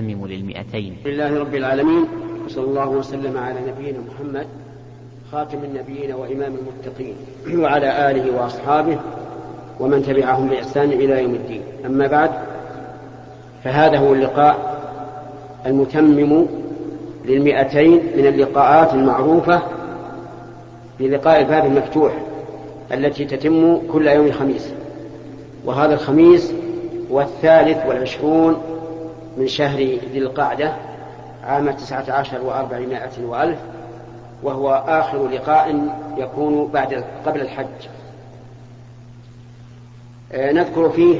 المتمم للمئتين. لله رب العالمين وصلى الله وسلم على نبينا محمد خاتم النبيين وإمام المتقين وعلى آله وأصحابه ومن تبعهم بإحسان إلى يوم الدين. أما بعد فهذا هو اللقاء المتمم للمئتين من اللقاءات المعروفة بلقاء الباب المفتوح التي تتم كل يوم خميس. وهذا الخميس هو الثالث والعشرون من شهر ذي القعدة عام تسعة عشر وأربعمائة وألف وهو آخر لقاء يكون بعد قبل الحج. آه، نذكر فيه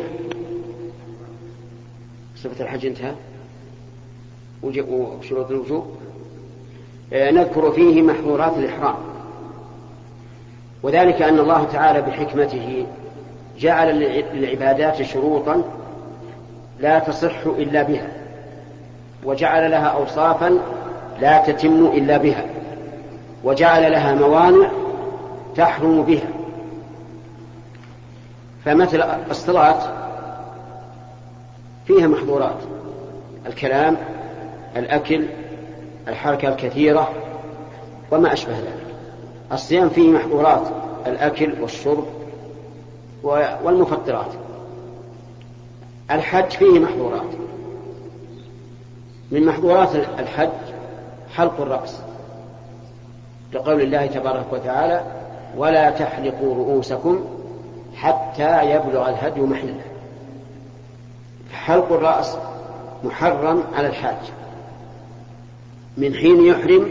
صفة الحج انتهى. وشروط الوجوب. آه، نذكر فيه محظورات الإحرام. وذلك أن الله تعالى بحكمته جعل للعبادات شروطا لا تصح إلا بها وجعل لها أوصافا لا تتم إلا بها وجعل لها موانع تحرم بها. فمثل الصلاة فيها محظورات الكلام الأكل الحركة الكثيرة وما أشبه ذلك. الصيام فيه محظورات الأكل والشرب والمفطرات. الحج فيه محظورات. من محظورات الحج حلق الرأس لقول الله تبارك وتعالى ولا تحلقوا رؤوسكم حتى يبلغ الهدي محله. حلق الرأس محرم على الحاج. من حين يحرم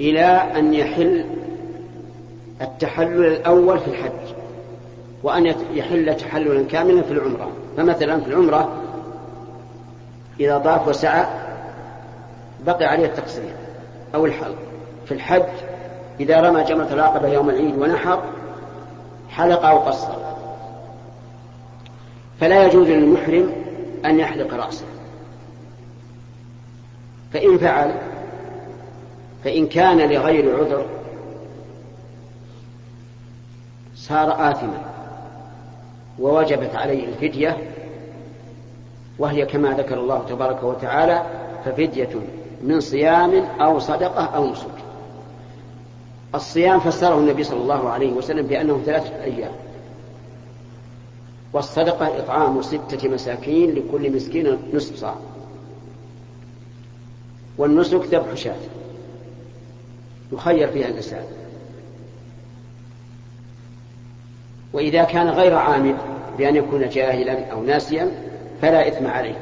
إلى أن يحل التحلل الأول في الحج. وأن يحل تحللا كاملا في العمرة. فمثلا في العمرة إذا ضاف وسعى بقي عليه التقصير أو الحلق. في الحج إذا رمى جمرة العقبة يوم العيد ونحر حلق أو قصر. فلا يجوز للمحرم أن يحلق رأسه. فإن فعل فإن كان لغير عذر صار آثما. ووجبت عليه الفدية وهي كما ذكر الله تبارك وتعالى ففدية من صيام أو صدقة أو نسك. الصيام فسره النبي صلى الله عليه وسلم بأنه ثلاثة أيام. والصدقة إطعام ستة مساكين لكل مسكين نصف صاع. والنسك ذبح شاة. يخير فيها الإنسان. وإذا كان غير عامل بأن يكون جاهلا أو ناسيا فلا إثم عليه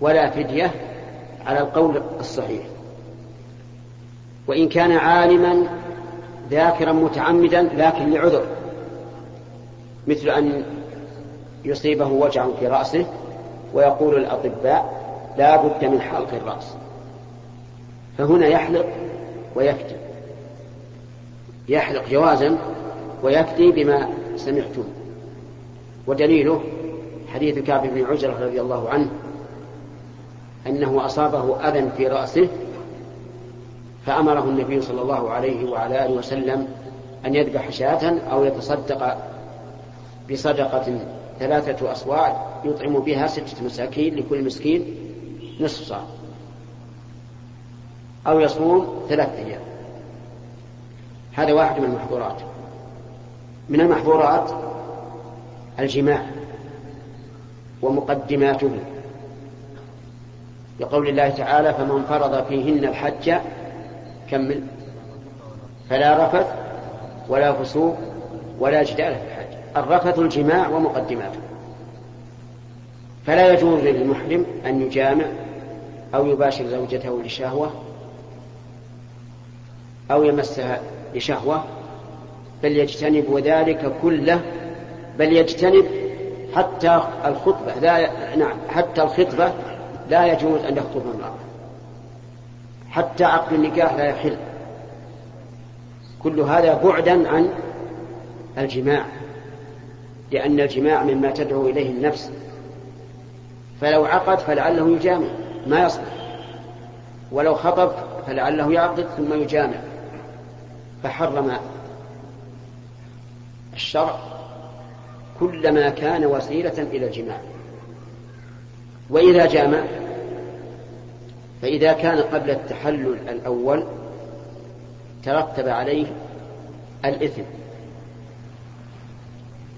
ولا فدية على القول الصحيح. وإن كان عالما ذاكرا متعمدا لكن لعذر مثل أن يصيبه وجع في رأسه ويقول الأطباء لا بد من حلق الرأس. فهنا يحلق ويفتي يحلق جوازا ويفتي بما سمعتم. ودليله حديث كعب بن عجرة رضي الله عنه أنه أصابه أذى في رأسه فأمره النبي صلى الله عليه وعلى آله وسلم أن يذبح شاة أو يتصدق بصدقة ثلاثة أصواع يطعم بها ستة مساكين لكل مسكين نصف صاع أو يصوم ثلاثة أيام. هذا واحد من المحظورات. من المحظورات الجماع ومقدماته لقول الله تعالى فمن فرض فيهن الحج كمل فلا رفث ولا فسوق ولا جدال في الحج. الرفث الجماع ومقدماته. فلا يجوز للمحرم أن يجامع أو يباشر زوجته لشهوة أو يمسها لشهوة بل يجتنب ذلك كله بل يجتنب حتى الخطبة لا نعم حتى الخطبة لا يجوز أن يخطب امرأة حتى عقد النكاح لا يحل. كل هذا بعدا عن الجماع لأن الجماع مما تدعو إليه النفس. فلو عقد فلعله يجامع ما يصلح. ولو خطب فلعله يعقد ثم يجامع. فحرم الشرع كل ما كان وسيلة إلى الجماع. وإذا جامع فإذا كان قبل التحلل الأول ترتب عليه الإثم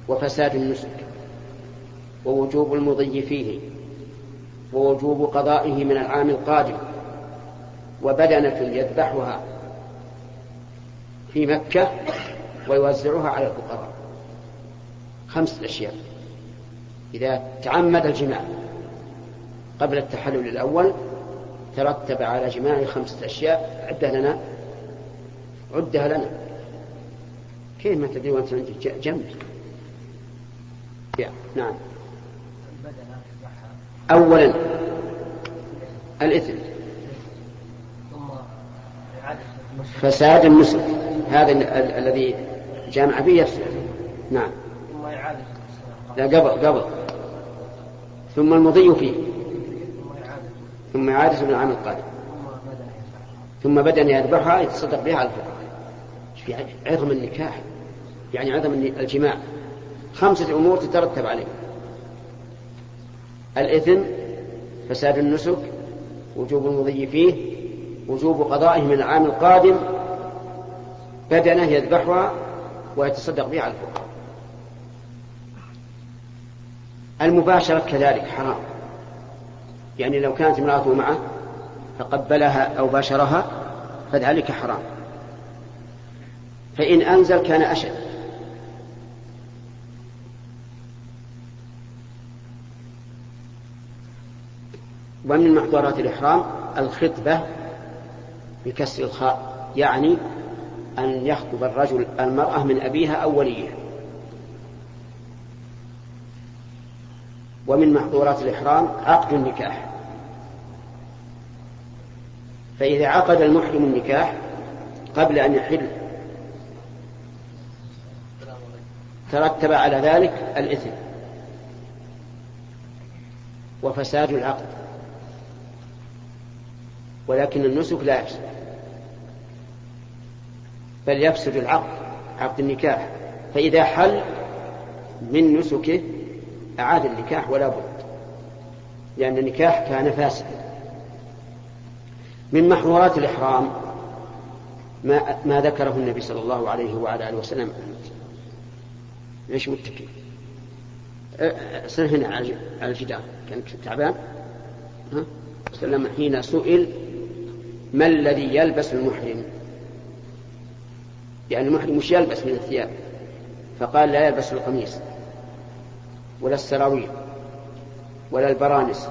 وفساد النسك ووجوب المضي فيه ووجوب قضائه من العام القادم وبدنة يذبحها في مكة ويوزعها على الفقراء. خمسة أشياء. إذا تعمد الجماع قبل التحلل الأول ترتب على جماع خمسة أشياء عدها لنا. عدها لنا. كيف ما تدري وأنت عندك جنب؟ نعم. أولا الإثم. فساد النسك هذا الذي جامع به يفسد نعم. لا قبل قبل. ثم المضي فيه. ثم إعادة من العام القادم. ثم بدن يذبحها يتصدق بها على الفقراء. في عظم النكاح. يعني عظم الجماع. خمسة أمور تترتب عليه. الإثم فساد النسك وجوب المضي فيه وجوب قضائه من العام القادم. بدنه يذبحها ويتصدق بها على الفقراء. المباشرة كذلك حرام. يعني لو كانت امرأته معه فقبلها أو باشرها فذلك حرام. فإن أنزل كان أشد. ومن محظورات الإحرام الخطبة بكسر الخاء يعني أن يخطب الرجل المرأة من أبيها أو وليها ومن محظورات الإحرام عقد النكاح. فإذا عقد المحرم النكاح قبل أن يحل ترتب على ذلك الإثم وفساد العقد. ولكن النسك لا يفسد. بل يفسد العقد عقد النكاح. فإذا حل من نسكه أعاد النكاح ولا بد لأن النكاح كان فاسدا. من محظورات الإحرام ما, ما ذكره النبي صلى الله عليه وعلى آله وسلم. ليش متكي سر هنا على الجدار. كان تعبان؟ ها؟ سلم حين سئل ما الذي يلبس المحرم؟ يعني المحرم مش يلبس من الثياب. فقال لا يلبس القميص ولا السراويل ولا البرانس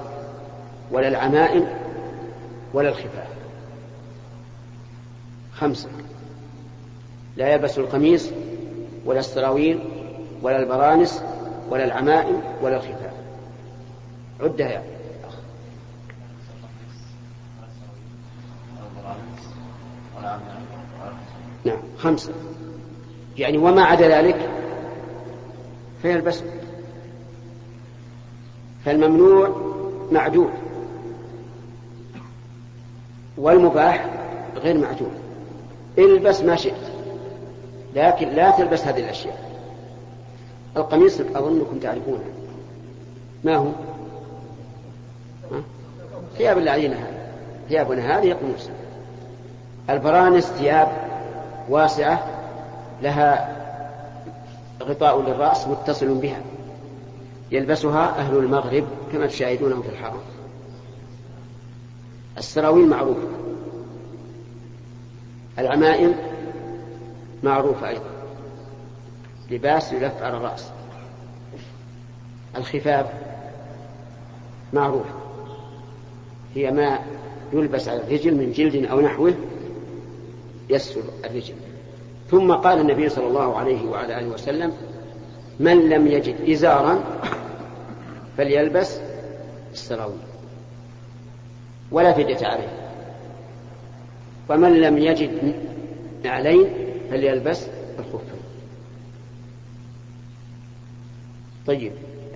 ولا العمائم ولا الخفاف. خمسة. لا يلبس القميص ولا السراويل ولا البرانس ولا العمائم ولا الخفاف. عدها يا أخ نعم خمسة. يعني وما عدا ذلك فيلبسه فالممنوع معدول والمباح غير معدول البس ما شئت. لكن لا تلبس هذه الأشياء. القميص أظنكم تعرفونه. ما هو؟ ثياب الذين هذه. ثيابنا هذه قميص البرانس ثياب واسعة لها غطاء للرأس متصل بها. يلبسها أهل المغرب كما تشاهدونه في الحرم. السراويل معروفة. العمائم معروفة أيضا. لباس يلف على الرأس. الخفاف معروف. هي ما يلبس على الرجل من جلد أو نحوه يسر الرجل. ثم قال النبي صلى الله عليه وعلى آله وسلم من لم يجد إزارا فليلبس السراويل. ولا فدية عليه. ومن لم يجد نعلين فليلبس الخفين. طيب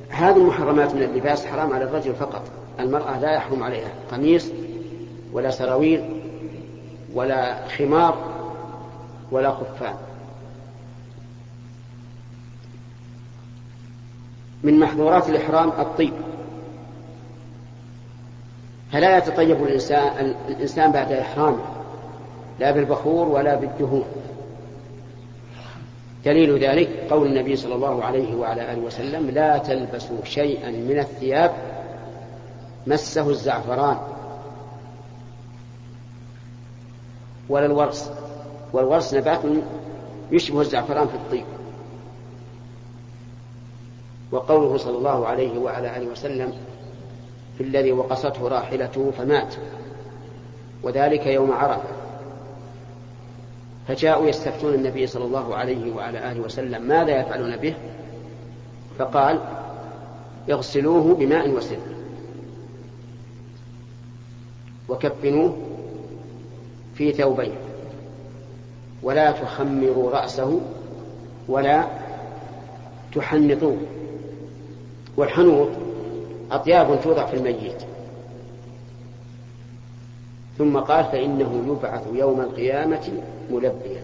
هذه المحرمات من اللباس حرام على الرجل فقط. المرأة لا يحرم عليها قميص ولا سراويل ولا خمار ولا خفان. من محظورات الإحرام الطيب. فلا يتطيب الإنسان, الإنسان بعد إحرامه. لا بالبخور ولا بالدهون. دليل ذلك قول النبي صلى الله عليه وعلى آله وسلم لا تلبسوا شيئا من الثياب مسه الزعفران. ولا الورس والورس نبات يشبه الزعفران في الطيب. وقوله صلى الله عليه وعلى آله وسلم في الذي وقصته راحلته فمات. وذلك يوم عرفة. فجاءوا يستفتون النبي صلى الله عليه وعلى آله وسلم ماذا يفعلون به؟ فقال اغسلوه بماء وسدر وكفنوه في ثوبين ولا تخمروا رأسه ولا تحنطوه. والحنوط أطياب توضع في الميت. ثم قال فإنه يبعث يوم القيامة ملبيا.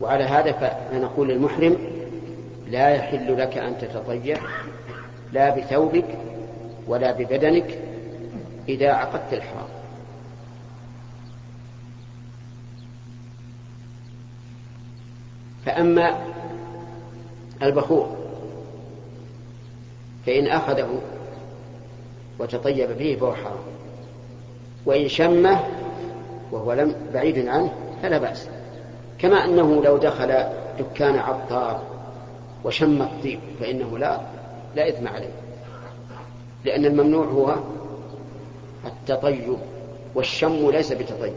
وعلى هذا فنقول للمحرم لا يحل لك أن تتطير لا بثوبك ولا ببدنك إذا عقدت الحرام. فأما البخور فإن أخذه وتطيب به فهو حرام. وإن شمه وهو لم بعيد عنه فلا بأس. كما أنه لو دخل دكان عطار وشم الطيب فإنه لا لا إثم عليه. لأن الممنوع هو التطيب والشم ليس بتطيب.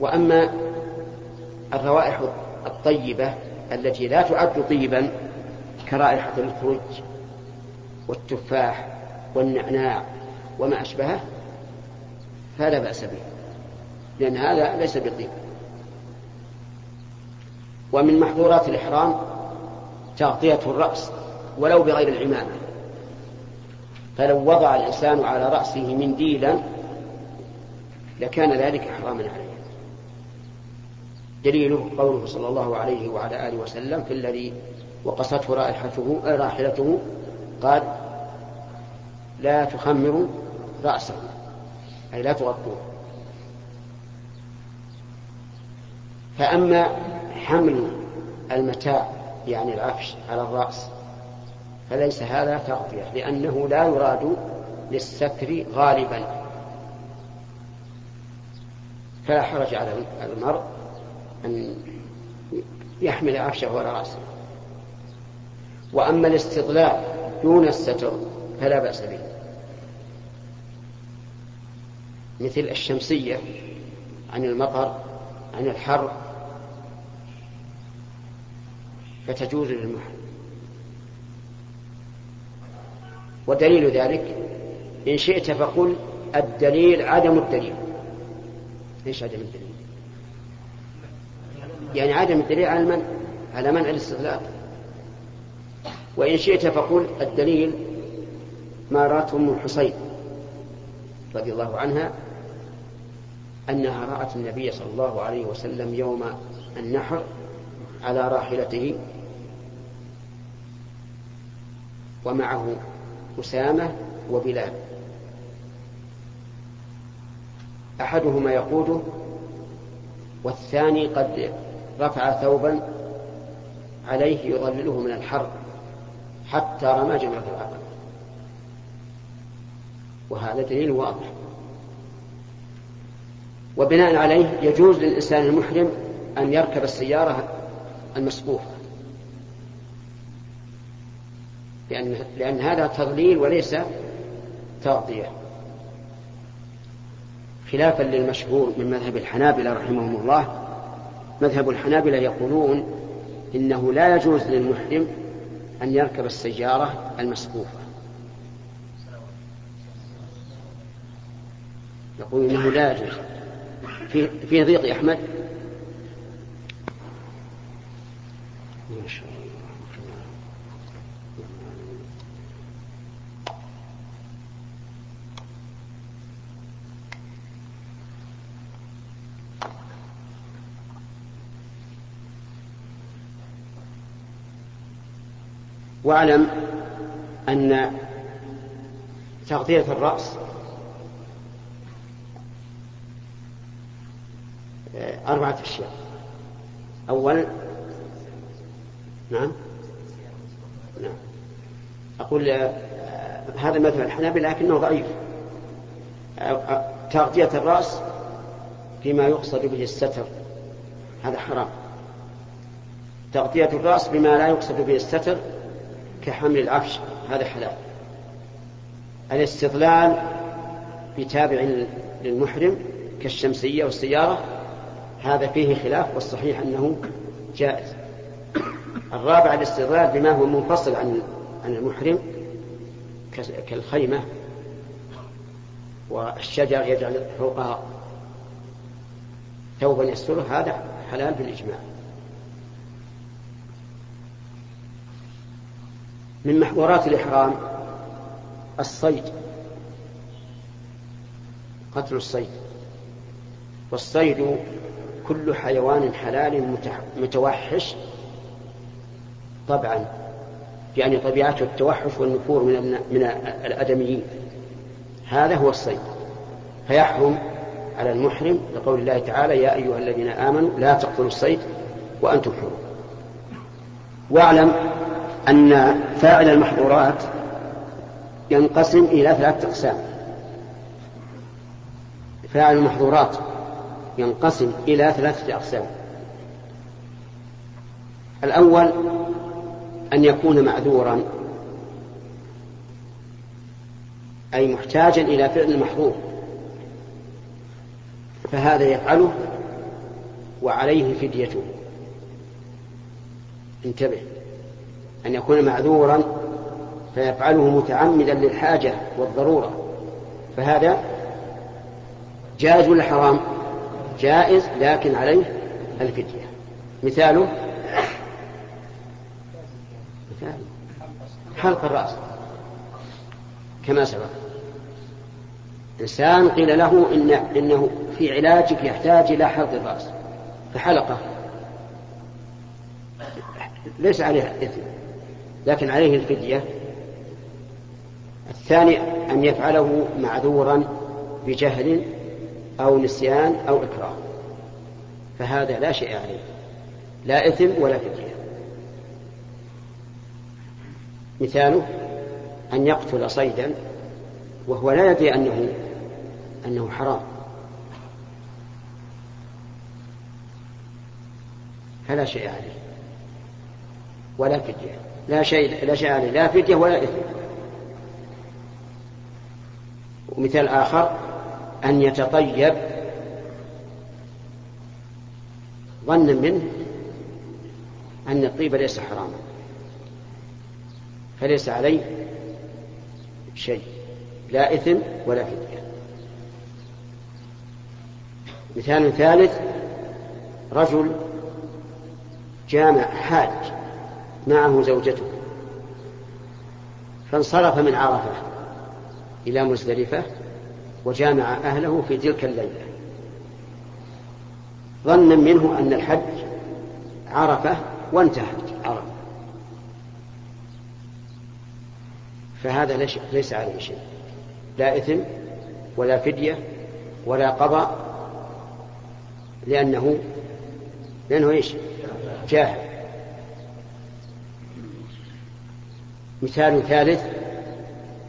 وأما الروائح الطيبة التي لا تعد طيبا كرائحة الخرج والتفاح والنعناع وما أشبهه فلا بأس به لأن هذا ليس بطيب. ومن محظورات الإحرام تغطية الرأس ولو بغير العمامة. فلو وضع الإنسان على رأسه منديلا لكان ذلك إحراما عليه. دليله قوله صلى الله عليه وعلى آله وسلم في الذي وقصته رائحته راحلته قال لا تخمروا رأسه. أي لا تغطوه. فأما حمل المتاع يعني العفش على الرأس. فليس هذا تغطية لأنه لا يراد للستر غالبا. فلا حرج على المرء أن يحمل عفشه على رأسه. وأما الاستظلال دون الستر فلا بأس به. مثل الشمسية عن المطر عن الحر فتجوز للمحرم. ودليل ذلك إن شئت فقل الدليل عدم الدليل. ليش عدم الدليل؟ يعني عدم الدليل على المنع على منع الاستغلال. وإن شئت فقل الدليل ما رأته أم الحصين رضي الله عنها أنها رأت النبي صلى الله عليه وسلم يوم النحر على راحلته ومعه أسامة وبلال. أحدهما يقوده والثاني قد رفع ثوبا عليه يظلله من الحر حتى رمى جمرة العقبة وهذا دليل واضح. وبناء عليه يجوز للإنسان المحرم أن يركب السيارة المسقوفة لأن, لأن هذا تضليل وليس تغطية. خلافا للمشهور من مذهب الحنابلة رحمهم الله مذهب الحنابلة يقولون إنه لا يجوز للمحرم أن يركب السيارة المسقوفة. يقول إنه لا يجوز. في ضيق يا أحمد. ما شاء الله. واعلم أن تغطية الرأس أربعة أشياء. أولا نعم. نعم. أقول هذا مثل الحنابلة لكنه ضعيف. تغطية الرأس فيما يقصد به الستر. هذا حرام. تغطية الرأس بما لا يقصد به الستر كحمل العفش هذا حلال. الاستظلال بتابع للمحرم كالشمسية والسيارة هذا فيه خلاف والصحيح أنه جائز. الرابع الاستظلال بما هو منفصل عن عن المحرم كالخيمة والشجر يجعل فوقها ثوبا يستره هذا حلال بالإجماع. من محظورات الإحرام الصيد. قتل الصيد. والصيد كل حيوان حلال متوحش طبعا يعني طبيعته التوحش والنفور من من الأدميين. هذا هو الصيد. فيحرم على المحرم لقول الله تعالى يا أيها الذين آمنوا لا تقتلوا الصيد وأنتم حرم. واعلم أن فاعل المحظورات ينقسم إلى ثلاثة أقسام. فاعل المحظورات ينقسم إلى ثلاثة أقسام. الأول أن يكون معذورا أي محتاجا إلى فعل المحظور. فهذا يفعله وعليه فديته. انتبه. أن يكون معذورا فيفعله متعمدا للحاجة والضرورة. فهذا جائز ولا حرام؟ جائز لكن عليه الفدية. مثاله؟ مثال حلق الرأس. كما سبق. إنسان قيل له إن إنه في علاجك يحتاج إلى حلق الرأس. فحلقه. ليس عليه إثم. لكن عليه الفدية. الثاني أن يفعله معذورا بجهل أو نسيان أو إكراه. فهذا لا شيء عليه. لا إثم ولا فدية. مثاله أن يقتل صيدا وهو لا يدري أنه أنه حرام. فلا شيء عليه. ولا فدية. لا شيء لا شيء عليه لا فدية ولا إثم. ومثال آخر أن يتطيب ظنا منه أن الطيب ليس حراما. فليس عليه شيء لا إثم ولا فدية. مثال ثالث رجل جامع حاج. معه زوجته. فانصرف من عرفة إلى مزدلفة وجامع أهله في تلك الليلة. ظنا منه أن الحج عرفة وانتهت عرفة. فهذا ليس عليه شيء. لا إثم ولا فدية ولا قضاء لأنه لأنه إيش؟ جاهل. مثال ثالث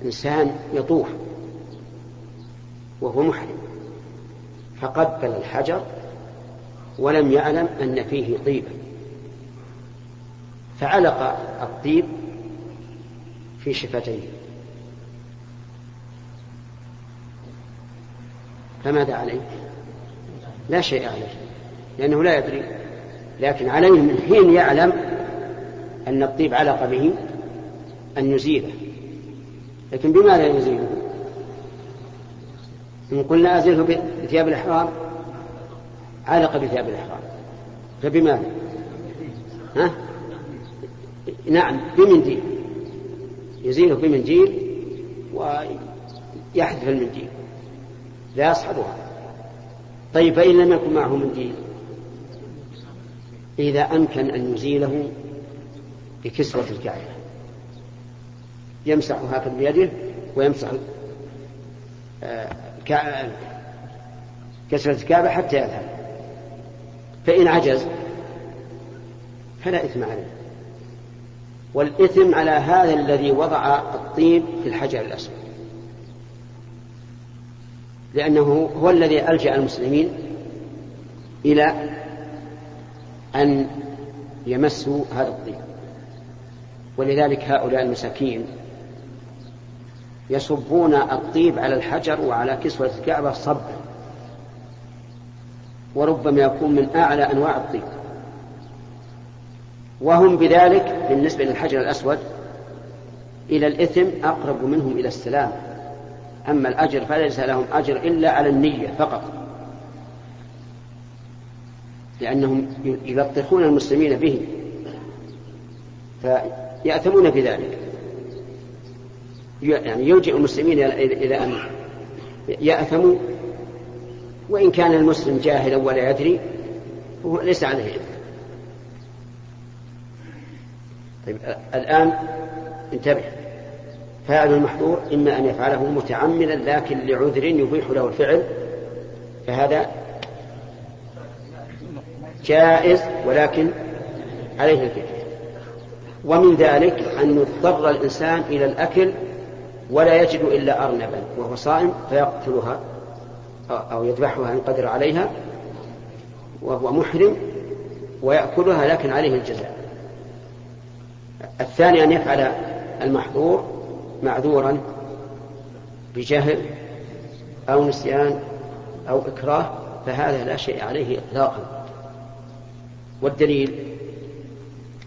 إنسان يطوف وهو محرم فقبل الحجر ولم يعلم أن فيه طيبا فعلق الطيب في شفتيه. فماذا عليه؟ لا شيء عليه لأنه لا يدري لكن عليه من حين يعلم أن الطيب علق به أن يزيله. لكن بماذا يزيله؟ إن قلنا أزله بثياب الإحرام علق بثياب الإحرام. فبماذا؟ ها؟ نعم بمنديل يزيله بمنديل ويحذف المنديل لا يصحبها. طيب فإن لم يكن معه منديل إذا أمكن أن يزيله بكسوة الكعبة يمسح هكذا بيده ويمسح كسرة الكعبة حتى يذهب. فإن عجز فلا إثم عليه. والإثم على هذا الذي وضع الطيب في الحجر الأسود. لأنه هو الذي ألجأ المسلمين إلى أن يمسوا هذا الطيب. ولذلك هؤلاء المساكين يصبون الطيب على الحجر وعلى كسوة الكعبة صبا وربما يكون من أعلى أنواع الطيب. وهم بذلك بالنسبة للحجر الأسود إلى الإثم أقرب منهم إلى السلام. أما الأجر فليس لهم أجر إلا على النية فقط. لأنهم يلطخون المسلمين به. فيأثمون بذلك يعني يلجئ المسلمين إلى أن يأثموا وإن كان المسلم جاهلا ولا يدري فهو ليس عليه إثم. طيب الآن انتبه. فاعل المحظور إما أن يفعله متعمدا لكن لعذر يبيح له الفعل فهذا جائز ولكن عليه الفعل ومن ذلك أن يضطر الإنسان إلى الأكل ولا يجد إلا أرنبا وهو صائم فيقتلها أو يذبحها إن قدر عليها وهو محرم ويأكلها لكن عليه الجزاء. الثاني أن يفعل المحظور معذورا بجهل أو نسيان أو إكراه فهذا لا شيء عليه إطلاقا. والدليل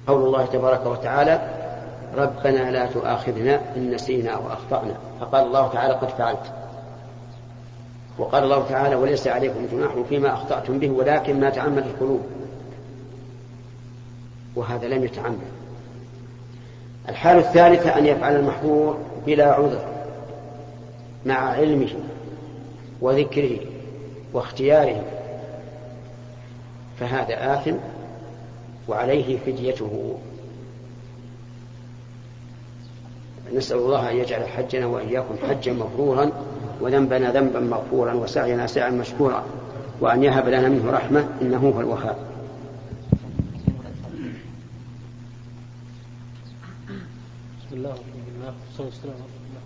قول الله تبارك وتعالى ربنا لا تؤاخذنا إن نسينا أو أخطأنا. فقال الله تعالى قد فعلت. وقال الله تعالى وليس عليكم جناح فيما أخطأتم به ولكن ما تعمد القلوب. وهذا لم يتعمد. الحالة الثالثة أن يفعل المحظور بلا عذر مع علمه وذكره واختياره. فهذا آثم وعليه فديته. نسأل الله أن يجعل حجنا وإياكم حجا مبرورا وذنبنا ذنبا مغفورا وسعينا سعيا مشكورا وأن يهب لنا منه رحمة إنه هو الوهاب. بسم الله والحمد لله. والصلاة والسلام على رسول الله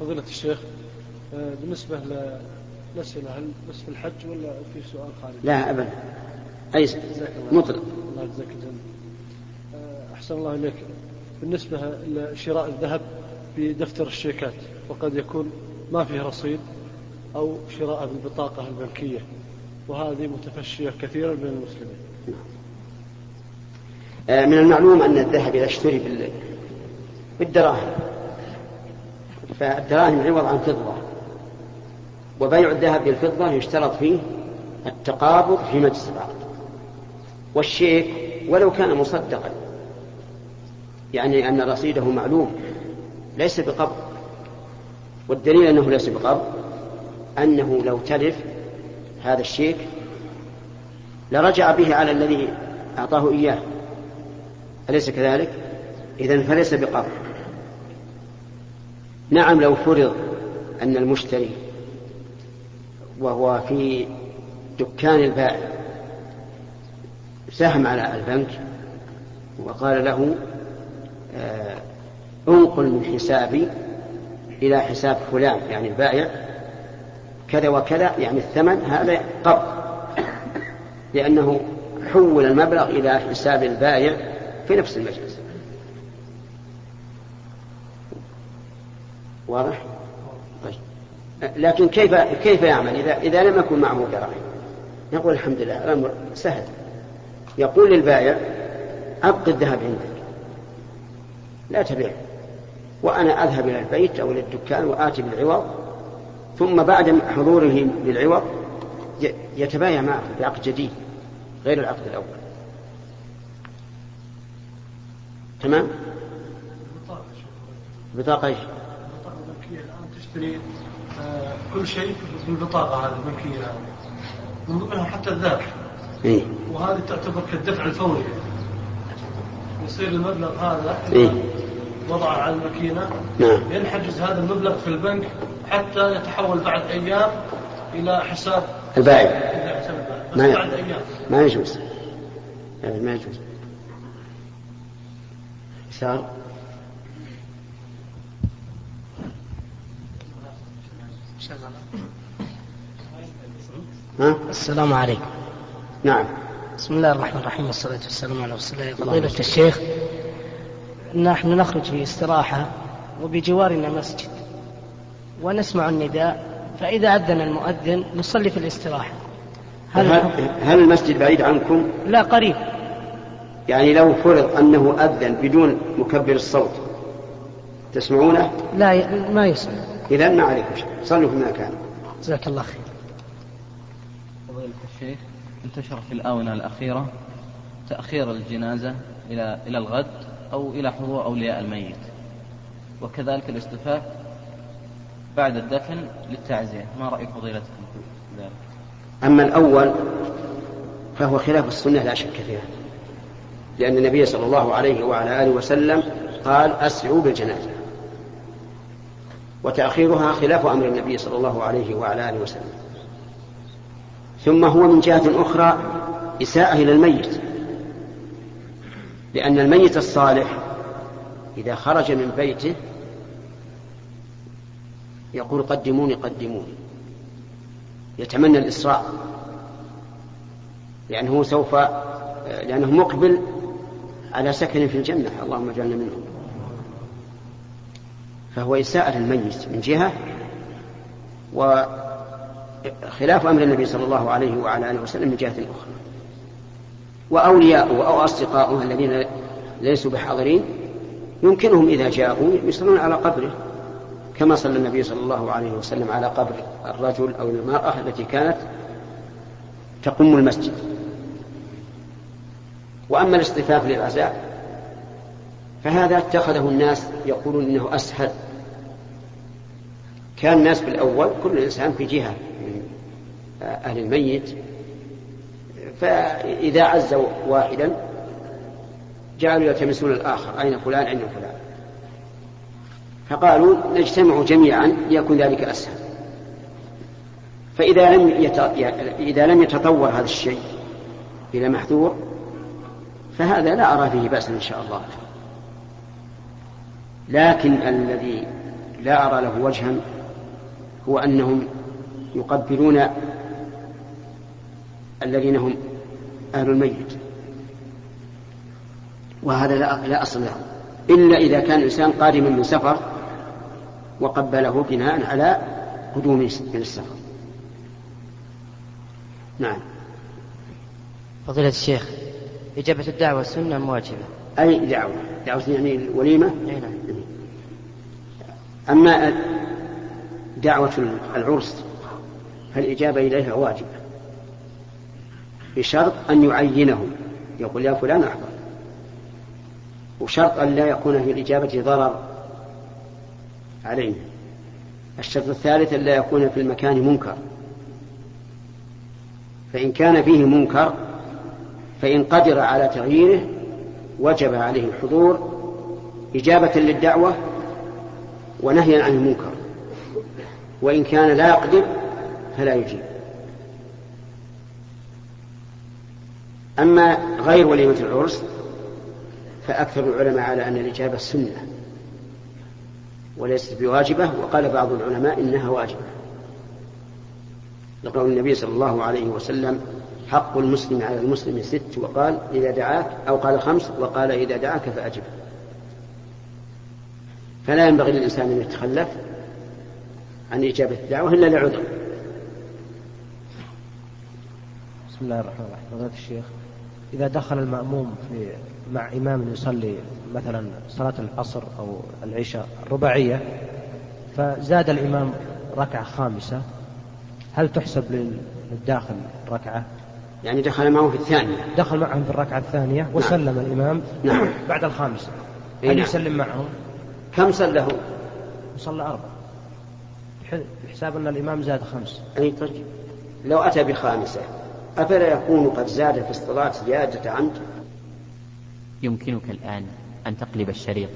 فضيلة الشيخ آه، بالنسبة للأسئلة هل بس في الحج ولا في سؤال خارجي؟ لا أبدا. أي مطلق. الله يجزاك الجنة. آه، أحسن الله إليك. بالنسبة لشراء الذهب بدفتر الشيكات وقد يكون ما فيه رصيد أو شراء بالبطاقة البنكية وهذه متفشية كثيرا بين المسلمين. آه، من المعلوم أن الذهب إذا اشتري بالدراهم فالدراهم عوض عن فضة وبيع الذهب بالفضة يشترط فيه التقابض في مجلس العقد والشيك ولو كان مصدقا. يعني أن رصيده معلوم ليس بقبض. والدليل أنه ليس بقبض أنه لو تلف هذا الشيك لرجع به على الذي أعطاه إياه. أليس كذلك؟ إذا فليس بقبض. نعم لو فرض أن المشتري وهو في دكان البائع سهم على البنك وقال له انقل من حسابي إلى حساب فلان يعني البائع كذا وكذا يعني الثمن هذا قبض لأنه حول المبلغ إلى حساب البائع في نفس المجلس. واضح؟ طيب. لكن كيف كيف يعمل؟ إذا إذا لم يكن معه دراهم؟ نقول الحمد لله الأمر سهل. يقول للبائع أبق الذهب عندك. لا تبيع وأنا أذهب إلى البيت أو إلى الدكان وآتي بالعوض ثم بعد حضوره بالعوض يتبايع معه بعقد جديد غير العقد الأول تمام؟ بطاقة إيش؟ البطاقة البنكية الآن تشتري كل شيء بالبطاقة هذه البنكية هذه من ضمنها حتى الذهب إيه؟ وهذه تعتبر كالدفع الفوري يصير المبلغ هذا إيه؟ وضعه على الماكينة. نعم. ينحجز هذا المبلغ في البنك حتى يتحول بعد أيام إلى حساب البائع. إلى حساب البائع. بس ما بعد أيام. ما يجوز. يعني ما يجوز. يسار ها؟ السلام عليكم. نعم. بسم الله الرحمن الرحيم والصلاة والسلام على رسول الله. فضيلة الشيخ نحن نخرج في استراحة وبجوارنا مسجد ونسمع النداء فإذا أذن المؤذن نصلي في الاستراحة. هل, هل, المسجد بعيد عنكم؟ لا قريب. يعني لو فرض أنه أذن بدون مكبر الصوت تسمعونه؟ لا ي... ما يسمع. إذا ما عليكم شيء. صلوا في مكان جزاك الله خير. فضيلة الشيخ انتشر في الآونة الأخيرة تأخير الجنازة إلى إلى الغد أو إلى حضور أولياء الميت. وكذلك الاصطفاف بعد الدفن للتعزية. ما رأي فضيلتكم في ذلك؟ أما الأول فهو خلاف السنة لا شك فيها. لأن النبي صلى الله عليه وعلى آله وسلم قال أسرعوا بالجنازة. وتأخيرها خلاف أمر النبي صلى الله عليه وعلى آله وسلم. ثم هو من جهة أخرى إساءة إلى الميت. لأن الميت الصالح إذا خرج من بيته يقول قدموني قدموني. يتمنى الإسراع لأنه سوف لأنه مقبل على سكن في الجنة. اللهم اجعلنا منهم. فهو إساءة للميت من جهة وخلاف أمر النبي صلى الله عليه وعلى آله وسلم من جهة أخرى. وأولياؤه أو أصدقاؤه الذين ليسوا بحاضرين يمكنهم إذا جاءوا يصلون على قبره كما صلى النبي صلى الله عليه وسلم على قبر الرجل أو المرأة التي كانت تقم المسجد. وأما الاصطفاف للعزاء فهذا اتخذه الناس يقولون إنه أسهل. كان الناس في الأول كل إنسان في جهة أهل الميت فإذا عزوا واحدا جعلوا يلتمسون الآخر أين فلان أين فلان فقالوا نجتمع جميعا ليكون ذلك أسهل فإذا لم. إذا لم يتطور هذا الشيء إلى محذور فهذا لا أرى فيه بأسا إن شاء الله لكن الذي لا أرى له وجها هو أنهم يقبلون الذين هم أهل الميت. وهذا لا, لا أصل له. إلا إذا كان الإنسان قادما من سفر وقبله بناء على قدوم من السفر. نعم. فضيلة الشيخ إجابة الدعوة سنة أم واجبة؟ أي دعوة؟ دعوة يعني الوليمة؟ نعم. أما دعوة العرس فالإجابة إليها واجبة بشرط أن يعينه. يقول يا فلان أحضر. وشرط أن لا يكون في الإجابة ضرر علينا. الشرط الثالث أن لا يكون في المكان منكر. فإن كان فيه منكر فإن قدر على تغييره وجب عليه الحضور إجابة للدعوة ونهيا عن المنكر. وإن كان لا يقدر فلا يجيب. أما غير وليمة العرس فأكثر العلماء على أن الإجابة سنة وليست بواجبة وقال بعض العلماء إنها واجبة. لقول النبي صلى الله عليه وسلم حق المسلم على المسلم ست وقال إذا دعاك أو قال خمس وقال إذا دعاك فأجب. فلا ينبغي للإنسان أن يتخلف عن إجابة الدعوة إلا لعذر. بسم الله الرحمن الرحيم. الشيخ إذا دخل المأموم في مع إمام يصلي مثلا صلاة العصر أو العشاء الرباعية فزاد الإمام ركعة خامسة هل تحسب للداخل ركعة؟ يعني دخل معه في الثانية دخل معهم في الركعة الثانية وسلم نعم. الإمام نعم. بعد الخامسة هل نعم. يسلم معهم؟ كم صلى صلى أربع بحساب أن الإمام زاد خمس أي طيب لو أتى بخامسة أفلا يكون قد زاد في الصلاة زيادة عمد يمكنك الآن أن تقلب الشريط.